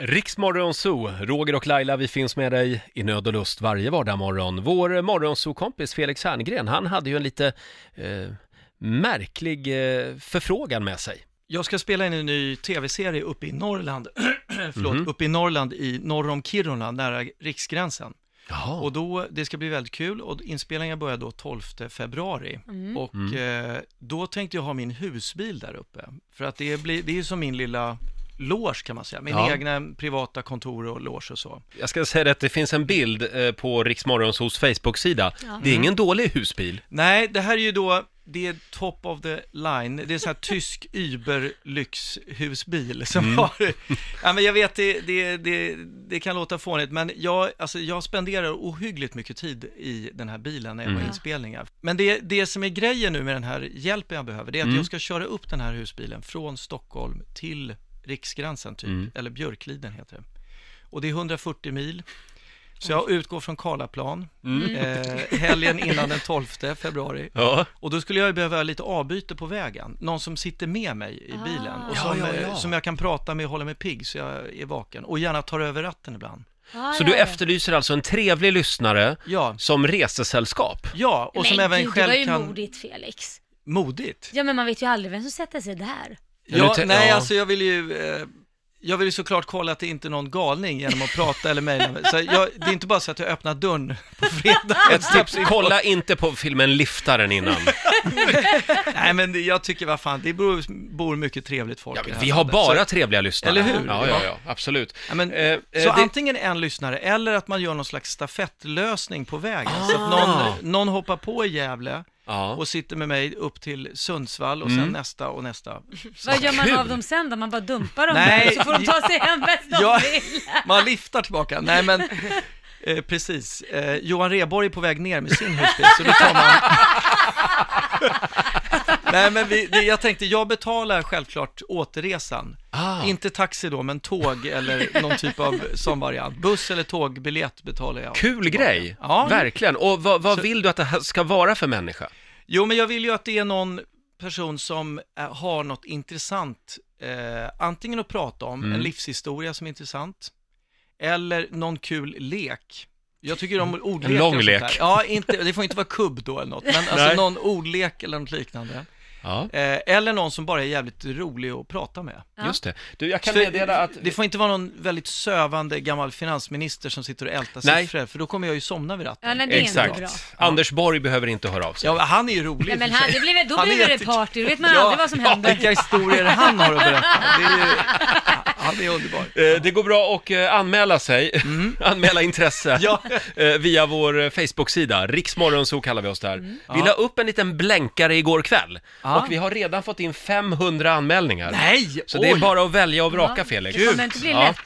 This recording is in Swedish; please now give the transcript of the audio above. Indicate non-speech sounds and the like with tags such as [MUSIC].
Riksmorgon Zoo, Roger och Laila, vi finns med dig i nöd och lust varje vardagsmorgon. Vår morgonzoo-kompis Felix Herngren, han hade ju en lite eh, märklig eh, förfrågan med sig. Jag ska spela in en ny tv-serie uppe i Norrland, [CLEARS THROAT] förlåt, Mhm. uppe i Norrland i norr om Kiruna, nära riksgränsen. Jaha. Och då, det ska bli väldigt kul och inspelningen börjar då 12 februari. Och Mm. eh, då tänkte jag ha min husbil där uppe. För att det, blir, det är ju som min lilla loge kan man säga, min Ja. egna privata kontor och loge och så. Jag ska säga att det finns en bild eh, på Riksmorgonsos Facebook-sida. Det är ingen dålig husbil. Nej, det här är ju då, det är top of the line, det är så här [LAUGHS] tysk Uber-lyxhusbil som Mm. har, ja men jag vet det, det, det, det kan låta fånigt, men jag, alltså jag spenderar ohyggligt mycket tid i den här bilen när jag Mm. har inspelningar. Men det, det som är grejen nu med den här hjälpen jag behöver, det är att Mm. jag ska köra upp den här husbilen från Stockholm till Riksgränsen typ, Mm. eller Björkliden heter det. Och det är 140 mil. Så jag utgår från Karlaplan, Mm. eh, helgen innan den 12 februari. Ja. Och då skulle jag ju behöva lite avbyte på vägen. Någon som sitter med mig i bilen och som, ja, eh, ja. som jag kan prata med och hålla mig pigg så jag är vaken. Och gärna tar över ratten ibland. Ah, Så du efterlyser alltså en trevlig lyssnare Ja, som resesällskap? ja och som men även gud, själv det var ju kan... modigt Felix. Modigt? Ja men man vet ju aldrig vem som sätter sig där. Ja, te- nej ja. alltså jag vill ju... Eh, jag vill ju såklart kolla att det inte är någon galning genom att prata eller mejla. mig. Så jag, det är inte bara så att jag öppnar dörren på fredag. Ett tips, kolla inte på filmen Liftaren innan. [LAUGHS] Nej men det, jag tycker vad fan, det bor, bor mycket trevligt folk Ja, vi har landet. bara Så, trevliga lyssnare. Eller hur? Ja, ja, ja, absolut. ja, men, Eh, eh, så det- antingen en lyssnare eller att man gör någon slags stafettlösning på vägen. Så att Ah. någon, någon hoppar på i Gävle Ja. och sitter med mig upp till Sundsvall och Mm. sen nästa och nästa. Vad gör man kul. av dem sen då? Man bara dumpar dem Nej, där så får de ta sig hem bäst de Ja. vill. [LAUGHS] Man liftar tillbaka. Nej men, eh, precis. Eh, Johan Rheborg är på väg ner med sin husbil, så då tar man... [LAUGHS] Nej men vi, det, jag tänkte, jag betalar självklart återresan. Ah. Inte taxi då, men tåg eller någon typ av sån variant. Buss eller tågbiljett betalar jag. Kul grej, Ja. verkligen. Och vad, vad Så- vill du att det här ska vara för människa? Jo, men jag vill ju att det är någon person som eh, har något intressant, eh, antingen att prata om, Mm. en livshistoria som är intressant, eller någon kul lek. Jag tycker om ordlekar En lång lek. Ja, inte, det får inte vara kubb då eller något, men alltså någon ordlek eller något liknande. Ja, Eh, eller någon som bara är jävligt rolig att prata med. Ja. just det. Du, jag kan meddela att... Det får inte vara någon väldigt sövande gammal finansminister som sitter och ältar Nej. siffror, för då kommer jag ju somna vid ratten. Ja, nej, det är inte Exakt. bra. Anders Borg behöver inte höra av sig. Ja, han är ju rolig Nej, men han, det blir, då blir det jätte- party, då vet man aldrig vad som ja, händer. vilka historier han har att berätta. Det är ju, [LAUGHS] han är underbar. Eh, Det går bra att eh, anmäla sig, [LAUGHS] anmäla intresse Mm. Ja. eh, via vår Facebook-sida, Riksmorgonzoo kallar vi oss där. Mm. Vi la upp en liten blänkare igår kväll Ja. och vi har redan fått in 500 anmälningar. Nej! Så det är bara att välja och vraka Ja, Felix. Det kommer inte bli lätt.